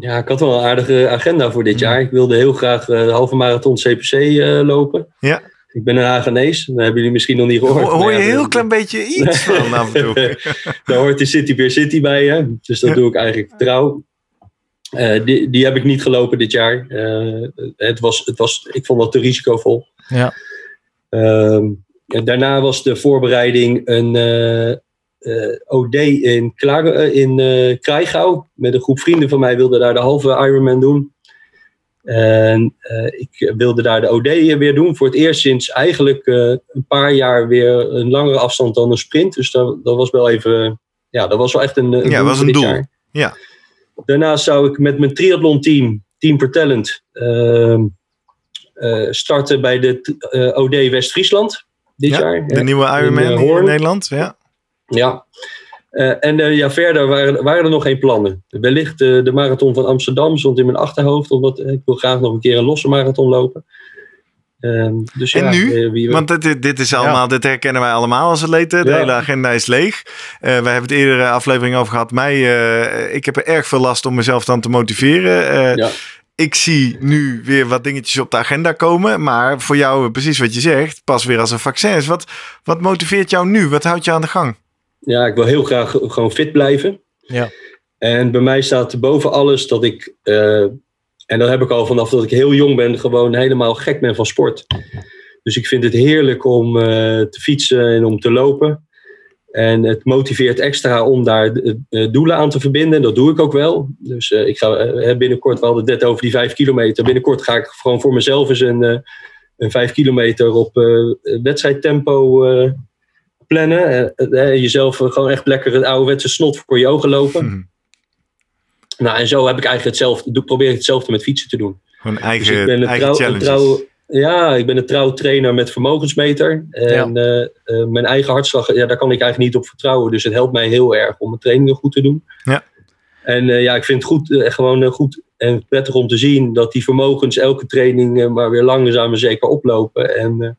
Ja, ik had wel een aardige agenda voor dit jaar. Ik wilde heel graag eh, de halve marathon CPC eh, lopen. Ja. Ik ben een Hagenees, dat hebben jullie misschien nog niet gehoord. Hoor, je een heel klein beetje iets van af en toe? Daar hoort de City Beer City bij, hè? dus dat Ja. doe ik eigenlijk trouw. Eh, die, die heb ik niet gelopen dit jaar. Het was, het was, ik vond dat te risicovol. Ja. En daarna was de voorbereiding een eh, OD in, Klaar, eh, in eh Krijgau. Met een groep vrienden van mij wilde daar de halve Ironman doen. En ik wilde daar de OD weer doen. Voor het eerst sinds eigenlijk een paar jaar weer een langere afstand dan een sprint. Dus dat, dat was wel even... Ja, dat was wel echt een, een Ja, doel was een doel. jaar. Ja. Daarnaast zou ik met mijn triathlon team, Team per Talent, ehm, eh, starten bij de OD West-Friesland. dit Ja, jaar. De nieuwe Ironman in. Nederland. Ja. Ja. Eh, en eh, ja, verder waren, waren er nog geen plannen. Wellicht eh, de marathon van Amsterdam stond in mijn achterhoofd, omdat ik wil graag nog een keer een losse marathon lopen. Ehm, dus En ja, nu? eh, wie, Want dit, dit is allemaal, dit herkennen wij allemaal als atleten. De Ja. hele agenda is leeg. Eh, wij hebben het eerdere aflevering over gehad. Mij, eh, ik heb er erg veel last om mezelf dan te motiveren. Eh, Ja. Ik zie nu weer wat dingetjes op de agenda komen. Maar voor jou, precies wat je zegt, pas weer als een vaccin. Wat, wat motiveert jou nu? Wat houdt je aan de gang? Ja, ik wil heel graag gewoon fit blijven. Ja. En bij mij staat boven alles dat ik, eh, en dat heb ik al vanaf dat ik heel jong ben, gewoon helemaal gek ben van sport. Dus ik vind het heerlijk om eh, te fietsen en om te lopen. En het motiveert extra om daar eh, doelen aan te verbinden. En dat doe ik ook wel. Dus ik ga binnenkort, we hadden het net over die vijf kilometer. Binnenkort ga ik gewoon voor mezelf eens een, een vijf kilometer op wedstrijdtempo plannen. Eh, eh, jezelf eh, gewoon echt lekker het ouderwetse snot voor je ogen lopen. Mhm. Nou, en zo heb ik eigenlijk hetzelfde, doe- probeer ik hetzelfde met fietsen te doen. Gewoon Dus eigen, ik ben een eigen trouw, trouw, ja, ik ben een trouw trainer met vermogensmeter. En eh, eh, mijn eigen hartslag, ja, daar kan ik eigenlijk niet op vertrouwen. Dus het helpt mij heel erg om mijn trainingen goed te doen. Ja. En eh, ja, ik vind het goed, gewoon goed en prettig om te zien dat die vermogens elke training maar weer langzaam maar zeker oplopen. En eh,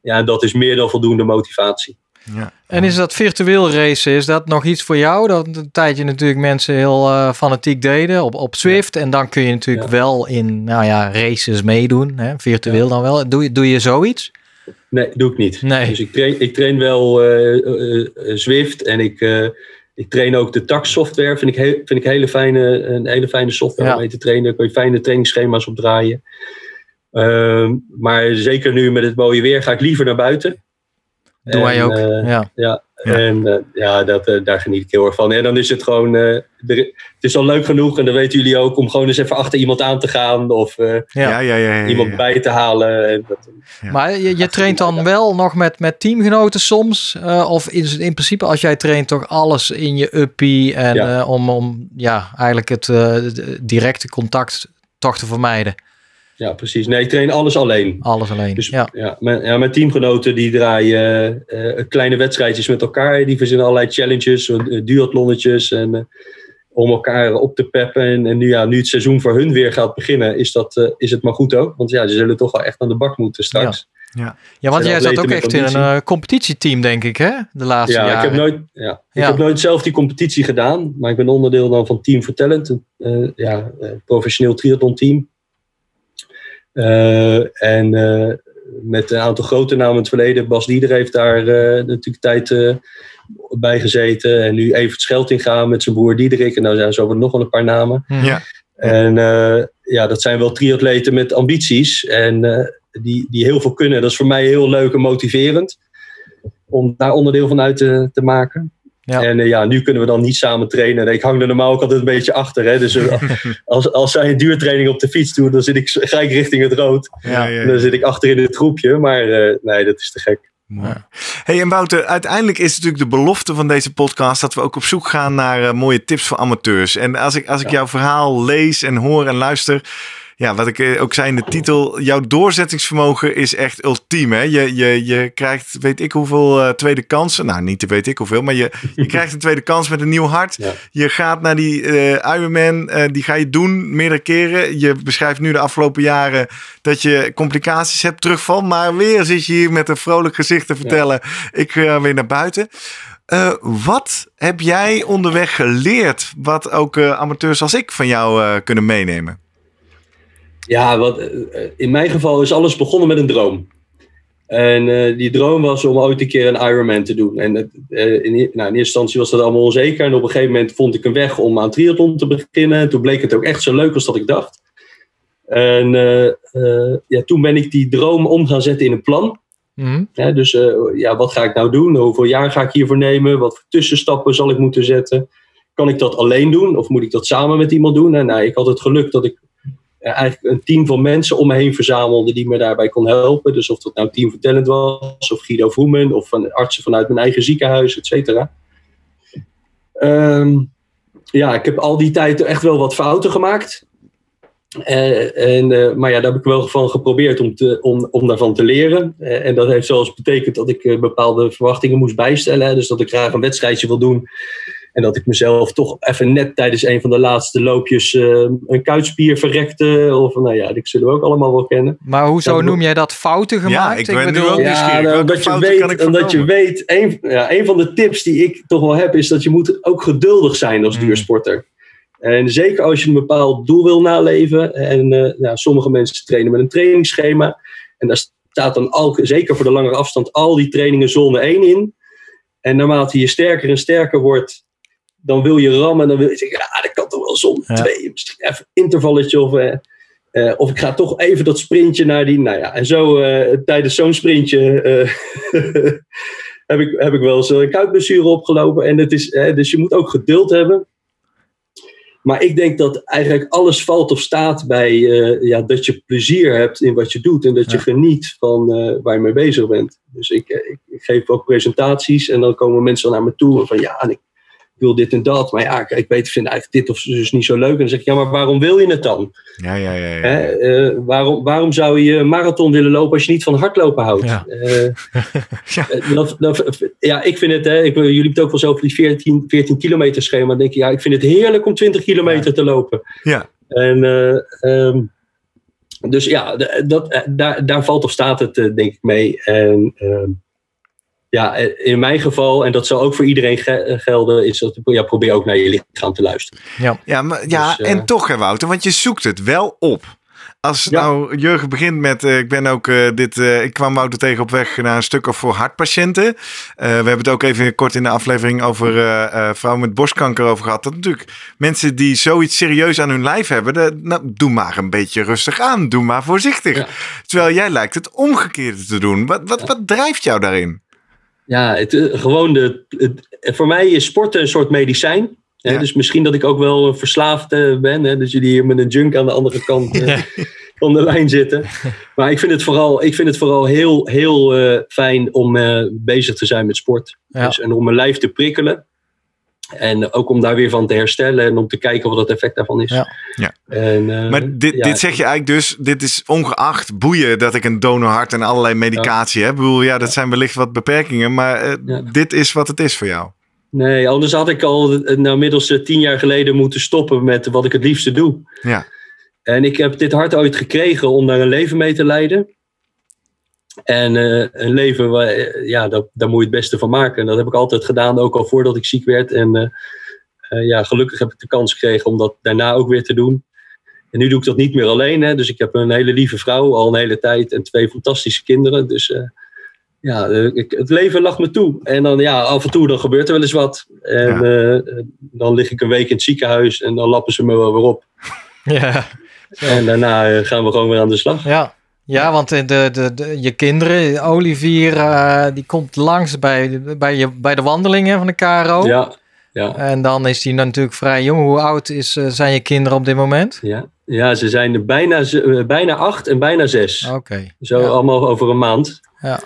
ja, dat is meer dan voldoende motivatie. Ja. En is dat virtueel racen, is dat nog iets voor jou? Dat een tijdje natuurlijk mensen heel eh, fanatiek deden op, op Swift. En dan kun je natuurlijk Ja. wel in nou ja, races meedoen, hè? virtueel dan wel. Doe, je- doe je zoiets? Nee, doe ik niet. Nee. Dus ik train, ik train wel Zwift en ik, ik train ook de tax software. Vind ik, heel, vind ik hele fijne, een hele fijne software om mee te trainen. Daar kun je fijne trainingsschema's op draaien. Ehm, maar zeker nu met het mooie weer ga ik liever naar buiten. Doen wij En, ook. eh, ja. ja, Ja. en eh, ja, dat, eh, daar geniet ik heel erg van. En dan is het gewoon, er- het is al leuk genoeg, en dat weten jullie ook, om gewoon eens even achter iemand aan te gaan of eh, Ja. Ja, ja, ja. ja, iemand ja. bij te halen. En dat, Ja. Maar je, je traint dan wel nog met, met teamgenoten soms? eh, of is het in principe als jij traint toch alles in je uppie en Ja. eh, om, om ja, eigenlijk het eh, directe contact toch te vermijden? Ja, precies. Nee, ik train alles alleen. Alles alleen. Dus ja. ja. mijn, ja, mijn teamgenoten die draaien eh, kleine wedstrijdjes met elkaar. Die verzinnen allerlei challenges, uh, duathlonnetjes. En, eh, om elkaar op te peppen. En, en nu, ja, nu het seizoen voor hun weer gaat beginnen, is, dat, eh, is het maar goed ook. Want ja, ze zullen toch wel echt aan de bak moeten straks. Ja, want Zijn jij zat ook echt in een eh, competitieteam, denk ik, hè? De laatste Ja, ik jaren. heb, nooit, ja. ik Ja. heb nooit zelf die competitie gedaan. Maar ik ben onderdeel dan van Team for Talent. Een eh, ja, eh, professioneel triathlon team. Eh, en eh, met een aantal grote namen in het verleden. Bas Dieder heeft daar eh, natuurlijk tijd eh, bij gezeten. En nu Evert Scheltinga met zijn broer Diederik. En nou zijn zo nog wel een paar namen. Ja. En eh, ja, dat zijn wel triatleten met ambities. En eh, die, die heel veel kunnen. Dat is voor mij heel leuk en motiverend. Om daar onderdeel van uit te, te maken. Ja. En eh, ja, nu kunnen we dan niet samen trainen. En ik hang er normaal ook altijd een beetje achter. Hè? Dus eh, als, als zij een duurtraining op de fiets doen, dan zit ik, ga ik richting het rood. Ja, ja, dan zit ik achter in het groepje. Maar eh, nee, dat is te gek. Mooi. Hey, en Wouter, uiteindelijk is het natuurlijk de belofte van deze podcast dat we ook op zoek gaan naar mooie tips voor amateurs. En als ik, als ik Ja. jouw verhaal lees en hoor en luister, ja, wat ik eh, ook zei in de titel, jouw doorzettingsvermogen is echt ultiem. Hè? Je, je, je krijgt, weet ik hoeveel eh, tweede kansen. Nou, niet te weet ik hoeveel, maar je, je krijgt een tweede kans met een nieuw hart. Ja. Je gaat naar die eh Ironman, die ga je doen meerdere keren. Je beschrijft nu de afgelopen jaren dat je complicaties hebt, terugval. Maar weer zit je hier met een vrolijk gezicht te vertellen. Ik ga weer naar buiten. Wat heb jij onderweg geleerd, wat ook amateurs als ik van jou kunnen meenemen? Ja, wat, eh, in mijn geval is alles begonnen met een droom. En eh, die droom was om ooit een keer een Ironman te doen. En het, eh, in, nou, in eerste instantie was dat allemaal onzeker. En op een gegeven moment vond ik een weg om aan triathlon te beginnen. Toen bleek het ook echt zo leuk als dat ik dacht. En eh, eh, ja, toen ben ik die droom om gaan zetten in een plan. Hm. Hè, dus eh, ja, wat ga ik nou doen? Hoeveel jaar ga ik hiervoor nemen? Wat voor tussenstappen zal ik moeten zetten? Kan ik dat alleen doen of moet ik dat samen met iemand doen? En nou, ik had het geluk dat ik eh, eigenlijk een team van mensen om me heen verzamelde die me daarbij kon helpen. Dus of dat nou Team for Talent was, of Guido Vroemen, of van artsen vanuit mijn eigen ziekenhuis, et cetera. Ehm, ja, ik heb al die tijd echt wel wat fouten gemaakt. Eh, en, eh, maar ja, daar heb ik wel van geprobeerd om, te, om, daarvan te leren. Eh, en dat heeft zelfs betekend dat ik eh, bepaalde verwachtingen moest bijstellen. Dus dat ik graag een wedstrijdje wil doen. En dat ik mezelf toch even net tijdens een van de laatste loopjes eh, een kuitspier verrekte. Of nou ja, die zullen we ook allemaal wel kennen. Maar hoezo Dat- noem jij dat fouten gemaakt? ik ben nu ook Ja, nou, omdat je ik weet, omdat je weet een, ja, een van de tips die ik toch wel heb, is dat je moet ook geduldig zijn als Mm. duursporter. En zeker als je een bepaald doel wil naleven. En eh, nou, sommige mensen trainen met een trainingsschema. En daar staat dan al, zeker voor de langere afstand, al die trainingen zone 1 in. En naarmate je sterker en sterker wordt, dan wil je rammen. Dan wil je zeggen, ja, dat kan toch wel Ja. 2. Misschien even een intervalletje of... eh, of ik ga toch even dat sprintje naar die. Nou ja, en zo eh, tijdens zo'n sprintje heb, ik, heb ik wel eens een kuitblessure opgelopen. En het is, dus je moet ook geduld hebben. Maar ik denk dat eigenlijk alles valt of staat bij ja, dat je plezier hebt in wat je doet. En dat je Ja. geniet van waar je mee bezig bent. Dus ik, ik, ik geef ook presentaties en dan komen mensen naar me toe. Van ja, en ik wil dit en dat. Maar ja, ik, ik weet, ik vind eigenlijk dit of dus niet zo leuk. En dan zeg ik, ja, maar waarom wil je het dan? Ja, ja, ja. ja. Hè, eh, waarom, waarom zou je een marathon willen lopen als je niet van hardlopen houdt? Ja. Eh, Ja. eh, dat, dat, ja, ik vind het, hè, ik, jullie hebben het ook wel zo over die 14, 14 kilometer schema. Dan denk ik, ja, ik vind het heerlijk om 20 kilometer te lopen. Ja. En, eh, ehm, dus ja, dat, daar, daar valt of staat het, denk ik, mee. En ehm, ja, eh, in mijn geval, en dat zal ook voor iedereen ge- gelden, is dat ja, probeer ook naar je lichaam te luisteren. Ja, maar, ja Dus, eh, en toch hè Wouter, want je zoekt het wel op. Als Ja. nou Jurgen begint met, eh, ik ben ook eh, dit, eh, ik kwam Wouter tegen op weg naar een stuk of voor hartpatiënten. Eh, we hebben het ook even kort in de aflevering over eh, eh, vrouwen met borstkanker over gehad. Dat natuurlijk mensen die zoiets serieus aan hun lijf hebben, de, nou, doe maar een beetje rustig aan, doe maar voorzichtig. Ja. Terwijl jij lijkt het omgekeerde te doen. Wat, wat, wat drijft jou daarin? Ja, het, eh, gewoon de, het, voor mij is sporten een soort medicijn. Hè? Ja. Dus misschien dat ik ook wel verslaafd eh, ben. Hè? Dus jullie hier met een junk aan de andere kant eh, van de lijn zitten. Maar ik vind het vooral, ik vind het vooral heel, heel fijn om bezig te zijn met sport. Ja. Dus, en om mijn lijf te prikkelen. En ook om daar weer van te herstellen en om te kijken wat het effect daarvan is. Ja. Ja. En, eh, Maar dit, ja, dit zeg je eigenlijk dus, dit is ongeacht boeien dat ik een donorhart en allerlei medicatie heb. Ik bedoel, ja, dat zijn wellicht wat beperkingen, maar eh, Ja. dit is wat het is voor jou. Nee, anders had ik al eh, nou, middels tien jaar geleden moeten stoppen met wat ik het liefste doe. Ja. En ik heb dit hart ooit gekregen om daar een leven mee te leiden. En eh, een leven, waar, eh, ja, dat, daar moet je het beste van maken. En dat heb ik altijd gedaan, ook al voordat ik ziek werd. En eh, eh, ja, gelukkig heb ik de kans gekregen om dat daarna ook weer te doen. En nu doe ik dat niet meer alleen. Hè. Dus ik heb een hele lieve vrouw al een hele tijd en twee fantastische kinderen. Dus eh, ja, ik, het leven lag me toe. En dan ja, af en toe dan gebeurt er wel eens wat. En eh, dan lig ik een week in het ziekenhuis en dan lappen ze me wel weer op. Ja. En daarna gaan we gewoon weer aan de slag. Ja. Ja, want de, de, de, je kinderen, Olivier, eh, die komt langs bij, bij, je, bij de wandelingen van de KRO. Ja, ja, En dan is hij natuurlijk vrij jong. Hoe oud is, eh, zijn je kinderen op dit moment? ja. ja, ze zijn bijna, eh, bijna acht en bijna zes. Oké. Zo Ja. allemaal over een maand. Ja.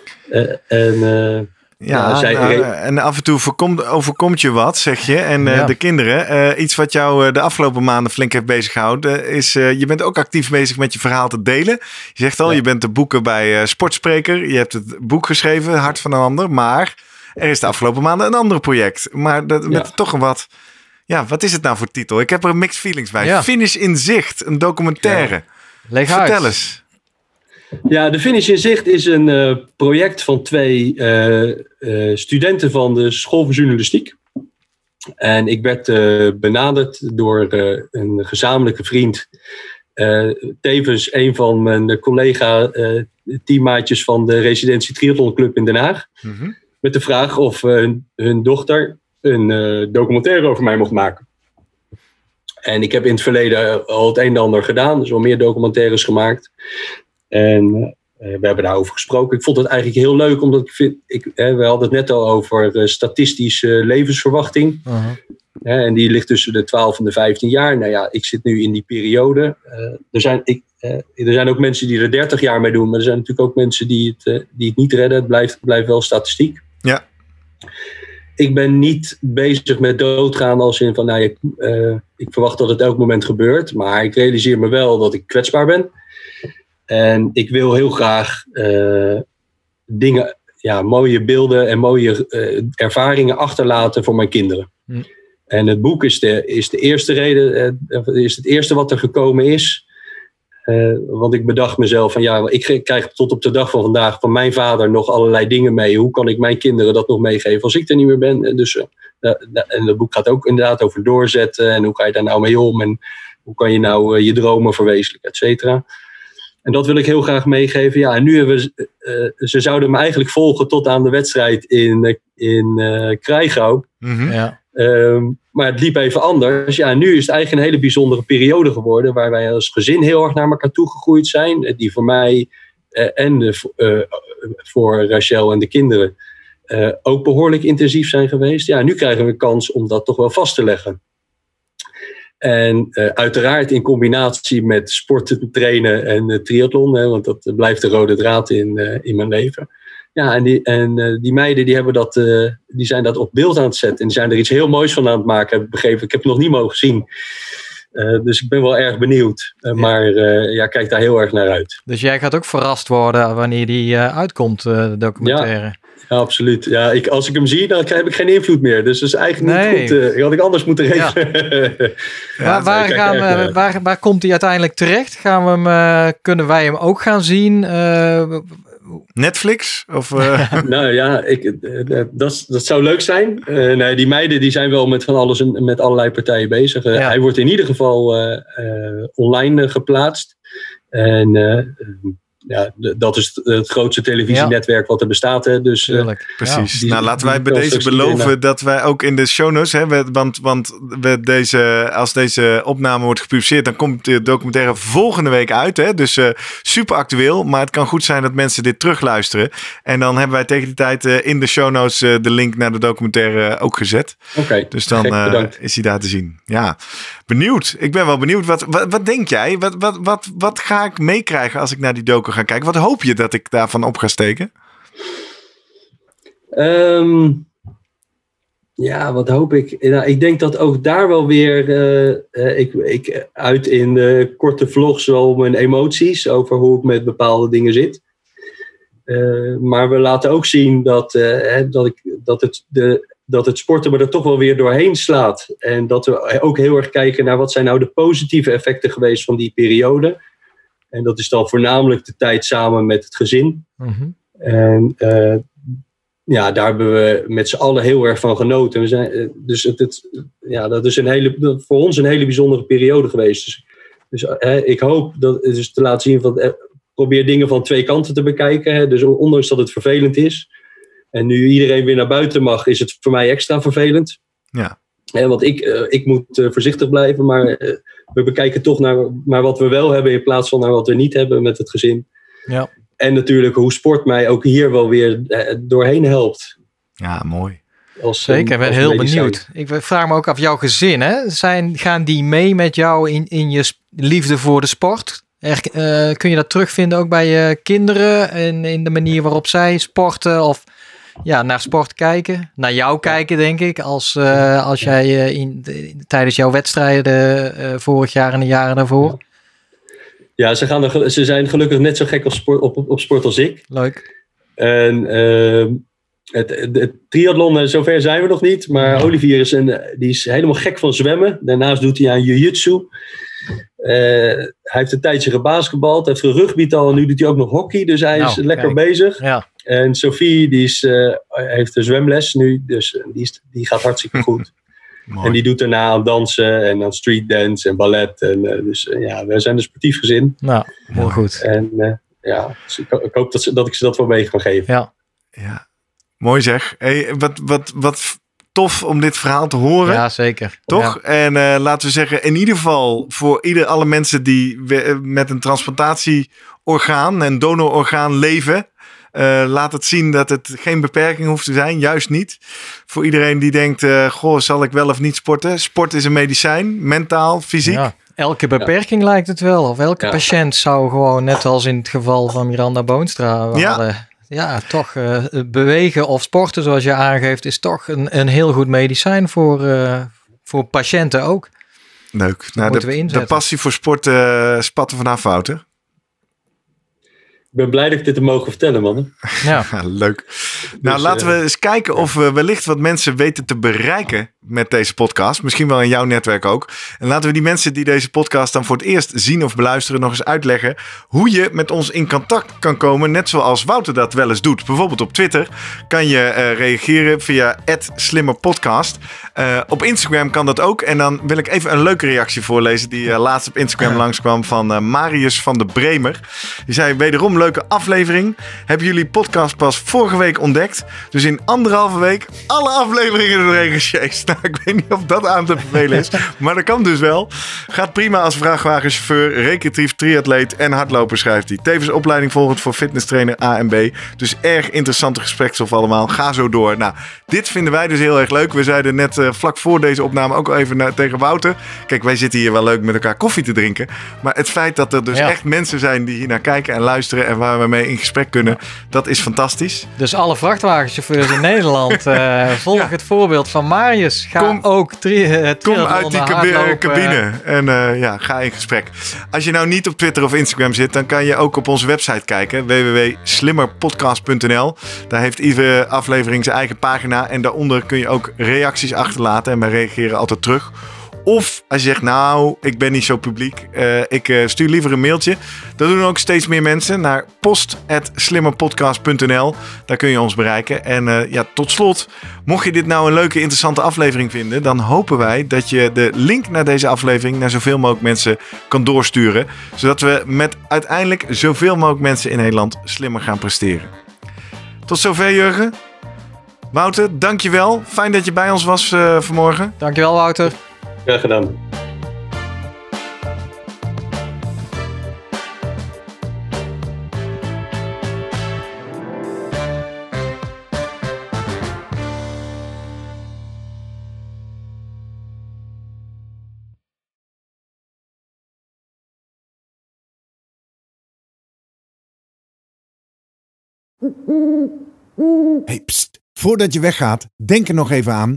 En Ja, zij- nou, en af en toe voorkomt, overkomt je wat, zeg je. En eh, Ja. de kinderen, eh, iets wat jou eh, de afgelopen maanden flink heeft bezighouden, eh, is je bent ook actief bezig met je verhaal te delen. Je zegt al, Ja. je bent de boeken bij Sportspreker. Je hebt het boek geschreven, Hart van een ander. Maar er is de afgelopen maanden een ander project. Maar dat, met Ja. toch een wat... Ja, wat is het nou voor titel? Ik heb er mixed feelings bij. Finish in zicht, een documentaire. Leg Vertel uit. eens. Ja, de Finish in Zicht is een eh, project van twee eh, eh, studenten van de School voor Journalistiek. En ik werd benaderd door een gezamenlijke vriend. tevens een van mijn collega-teammaatjes van de Residentie Triathlon Club in Den Haag. Mhm. Met de vraag of hun, hun dochter een documentaire over mij mocht maken. En ik heb in het verleden al het een en ander gedaan. Dus wel meer documentaires gemaakt. En eh, we hebben daarover gesproken. Ik vond het eigenlijk heel leuk, omdat ik vind... Ik, eh, we hadden het net al over eh, statistische levensverwachting. Uh-huh. Hè, en die ligt tussen de 12 en de 15 jaar. Nou ja, ik zit nu in die periode. Er, zijn, ik, er zijn ook mensen die er 30 jaar mee doen. Maar er zijn natuurlijk ook mensen die het, die het niet redden. Het blijft, blijft wel statistiek. Ja. ik ben niet bezig met doodgaan als in van, nou, ik, ik verwacht dat het elk moment gebeurt. Maar ik realiseer me wel dat ik kwetsbaar ben. En ik wil heel graag eh, dingen, ja, mooie beelden en mooie eh, ervaringen achterlaten voor mijn kinderen. Hm. En het boek is de, is de eerste reden, eh, is het eerste wat er gekomen is. Want ik bedacht mezelf van ja, ik krijg tot op de dag van vandaag van mijn vader nog allerlei dingen mee. Hoe kan ik mijn kinderen dat nog meegeven als ik er niet meer ben? En, dus, en het boek gaat ook inderdaad over doorzetten en hoe ga je daar nou mee om en hoe kan je nou je dromen verwezenlijken, et cetera. En dat wil ik heel graag meegeven. Ja, en nu hebben we, eh, ze zouden me eigenlijk volgen tot aan de wedstrijd in, eh, in eh Krijgouw. Mhm. Ja. Ehm, maar het liep even anders. Ja, nu is het eigenlijk een hele bijzondere periode geworden. Waar wij als gezin heel erg naar elkaar toegegroeid zijn. Eh, Die voor mij eh, en de, eh, voor Rachel en de kinderen eh, ook behoorlijk intensief zijn geweest. Ja, nu krijgen we een kans om dat toch wel vast te leggen. En eh, uiteraard in combinatie met sporten, trainen en eh, triathlon. Hè, want dat blijft de rode draad in, eh, in mijn leven. Ja, en die, en, eh, die meiden die hebben dat, eh, die zijn dat op beeld aan het zetten. En die zijn er iets heel moois van aan het maken, heb ik begrepen. Ik heb het nog niet mogen zien. Eh, dus ik ben wel erg benieuwd. Eh, Maar eh, ja, kijk daar heel erg naar uit. Dus jij gaat ook verrast worden wanneer die eh, uitkomt, eh, de documentaire. Ja, absoluut. Ja, ik, als ik hem zie, dan heb ik geen invloed meer. Dus dat is eigenlijk Nee. niet goed. eh, had ik anders moeten Ja. regelen. waar, waar, gaan naar. waar, waar komt hij uiteindelijk terecht? Gaan we hem, eh, kunnen wij hem ook gaan zien? Eh, Netflix? Of, eh, nou ja, ik, eh, dat, dat zou leuk zijn. Eh, nee, die meiden die zijn wel met van alles en met allerlei partijen bezig. Eh, Ja. Hij wordt in ieder geval eh, eh, online eh, geplaatst. En eh, eh, ja, dat is het, grootste televisienetwerk wat er bestaat. Hè. Dus eh, tuurlijk. Precies. die- nou, laten wij die bij deze beloven dat wij ook in de show notes, hè, we- want, want we deze, als deze opname wordt gepubliceerd, dan komt de documentaire volgende week uit. Hè? Dus eh, super actueel, maar het kan goed zijn dat mensen dit terugluisteren. En dan hebben wij tegen die tijd eh, in de show notes eh, de link naar de documentaire ook gezet. Oké, Dus dan gek, is hij daar te zien. Ja, benieuwd. Ik ben wel benieuwd. Wat, wat, wat denk jij? Wat, wat, wat, wat ga ik meekrijgen als ik naar die docu ga kijken? Wat hoop je dat ik daarvan op ga steken? Ehm, ja, wat hoop ik? Nou, ik denk dat ook daar wel weer. eh, eh, ik, ik uit in de korte vlogs wel mijn emoties over hoe ik met bepaalde dingen zit. Eh, maar we laten ook zien dat, dat, ik, dat, het, de, dat het sporten me er toch wel weer doorheen slaat. En dat we ook heel erg kijken naar wat zijn nou de positieve effecten geweest van die periode. En dat is dan voornamelijk de tijd samen met het gezin. Mhm. En eh, ja, daar hebben we met z'n allen heel erg van genoten. We zijn, eh, dus het, het, ja, dat is een hele, voor ons een hele bijzondere periode geweest. Dus, dus eh, ik hoop dat, dus te laten zien van, eh, probeer dingen van twee kanten te bekijken. Hè. Dus ondanks dat het vervelend is. En nu iedereen weer naar buiten mag, is het voor mij extra vervelend. Ja. Hè, want ik, eh, ik moet eh, voorzichtig blijven, maar eh, we bekijken toch naar, naar wat we wel hebben in plaats van naar wat we niet hebben met het gezin. Ja. En natuurlijk hoe sport mij ook hier wel weer doorheen helpt. Ja, mooi. Als, Zeker, ik ben heel medicijn. benieuwd. Ik vraag me ook af, jouw gezin, hè? Zijn, gaan die mee met jou in, in je liefde voor de sport? Er, eh, kun je dat terugvinden ook bij je kinderen en in de manier waarop zij sporten of ja, naar sport kijken? Naar jou kijken, denk ik, als, eh, als jij eh, in, de- tijdens jouw wedstrijden eh, vorig jaar en de jaren daarvoor. Ja, ze, gaan er, ze zijn gelukkig net zo gek op sport, op, op, sport als ik. Leuk. En het, het, het triathlon, zover zijn we nog niet. Maar Olivier is, een, die is helemaal gek van zwemmen. Daarnaast doet hij aan jiu-jitsu. Hij heeft een tijdje gebasketbald, heeft gerugbied en nu doet hij ook nog hockey. Dus hij is Nou, lekker kijk. bezig. Ja, En Sophie, die is, eh, heeft een zwemles nu, dus eh, die, is, die gaat hartstikke goed. En die doet daarna aan dansen en aan street dance en ballet. En, eh, dus ja, we zijn een sportief gezin. nou, heel goed. En eh, ja, dus ik, ik hoop dat, ze, dat ik ze dat wel mee kan geven. Ja, Ja, mooi zeg. Hey, wat, wat, wat tof om dit verhaal te horen. ja zeker. Toch? En eh, laten we zeggen, in ieder geval voor ieder, alle mensen die we- met een transplantatieorgaan en donororgaan leven. Eh, laat het zien dat het geen beperking hoeft te zijn. Juist niet. Voor iedereen die denkt, eh, goh, zal ik wel of niet sporten? Sport is een medicijn. Mentaal, fysiek. Ja, elke beperking lijkt het wel. Of elke Ja. patiënt zou gewoon, net als in het geval van Miranda Boonstra, Ja. ja, toch eh, bewegen of sporten, zoals je aangeeft, is toch een, een heel goed medicijn voor, eh, voor patiënten ook. Leuk. Nou, moeten we de, de passie voor sport eh spatten vanaf, Wouter. Ik ben blij dat ik dit te mogen vertellen, man. Ja. Leuk. Nou, Dus, laten we eh, eens kijken of we wellicht wat mensen weten te bereiken met deze podcast. Misschien wel in jouw netwerk ook. En laten we die mensen die deze podcast dan voor het eerst zien of beluisteren nog eens uitleggen hoe je met ons in contact kan komen. Net zoals Wouter dat wel eens doet. Bijvoorbeeld op Twitter kan je eh, reageren via @slimmerpodcast. Eh, op Instagram kan dat ook. En dan wil ik even een leuke reactie voorlezen die eh, laatst op Instagram langskwam van eh, Marius van de Bremer. Die zei wederom leuke aflevering. Hebben jullie podcast pas vorige week ontdekt. Dus in anderhalve week alle afleveringen doorheen gesjeest. Nou, ik weet niet of dat aan te bevelen is. maar dat kan dus wel. Gaat prima als vrachtwagenchauffeur, recreatief triatleet en hardloper schrijft hij. Tevens opleiding volgend voor fitnesstrainer A en B. Dus erg interessante gespreksstof allemaal. Ga zo door. Nou, dit vinden wij dus heel erg leuk. We zeiden net eh, vlak voor deze opname ook al even naar, tegen Wouter. Kijk, wij zitten hier wel leuk met elkaar koffie te drinken. Maar het feit dat er dus Ja. echt mensen zijn die hier naar kijken en luisteren en waar we mee in gesprek kunnen, dat is fantastisch. Dus alle vrachtwagenchauffeurs in Nederland, eh, volg Ja. het voorbeeld van Marius. Ga Kom- ook tri eh, Kom uit die cabine en eh, ja, ga in gesprek. Als je nou niet op Twitter of Instagram zit, dan kan je ook op onze website kijken. www.slimmerpodcast.nl Daar heeft iedere aflevering zijn eigen pagina. En daaronder kun je ook reacties achterlaten. En wij reageren altijd terug. Of als je zegt, nou, ik ben niet zo publiek. eh, ik eh, stuur liever een mailtje. Dat doen ook steeds meer mensen naar post.slimmerpodcast.nl. Daar kun je ons bereiken. En eh, ja, tot slot, mocht je dit nou een leuke, interessante aflevering vinden, dan hopen wij dat je de link naar deze aflevering naar zoveel mogelijk mensen kan doorsturen. Zodat we met uiteindelijk zoveel mogelijk mensen in Nederland slimmer gaan presteren. Tot zover, Jurgen. Wouter, dankjewel. Fijn dat je bij ons was vanmorgen. Dankjewel Wouter. Graag gedaan. Hey. Voordat je weggaat, denk er nog even aan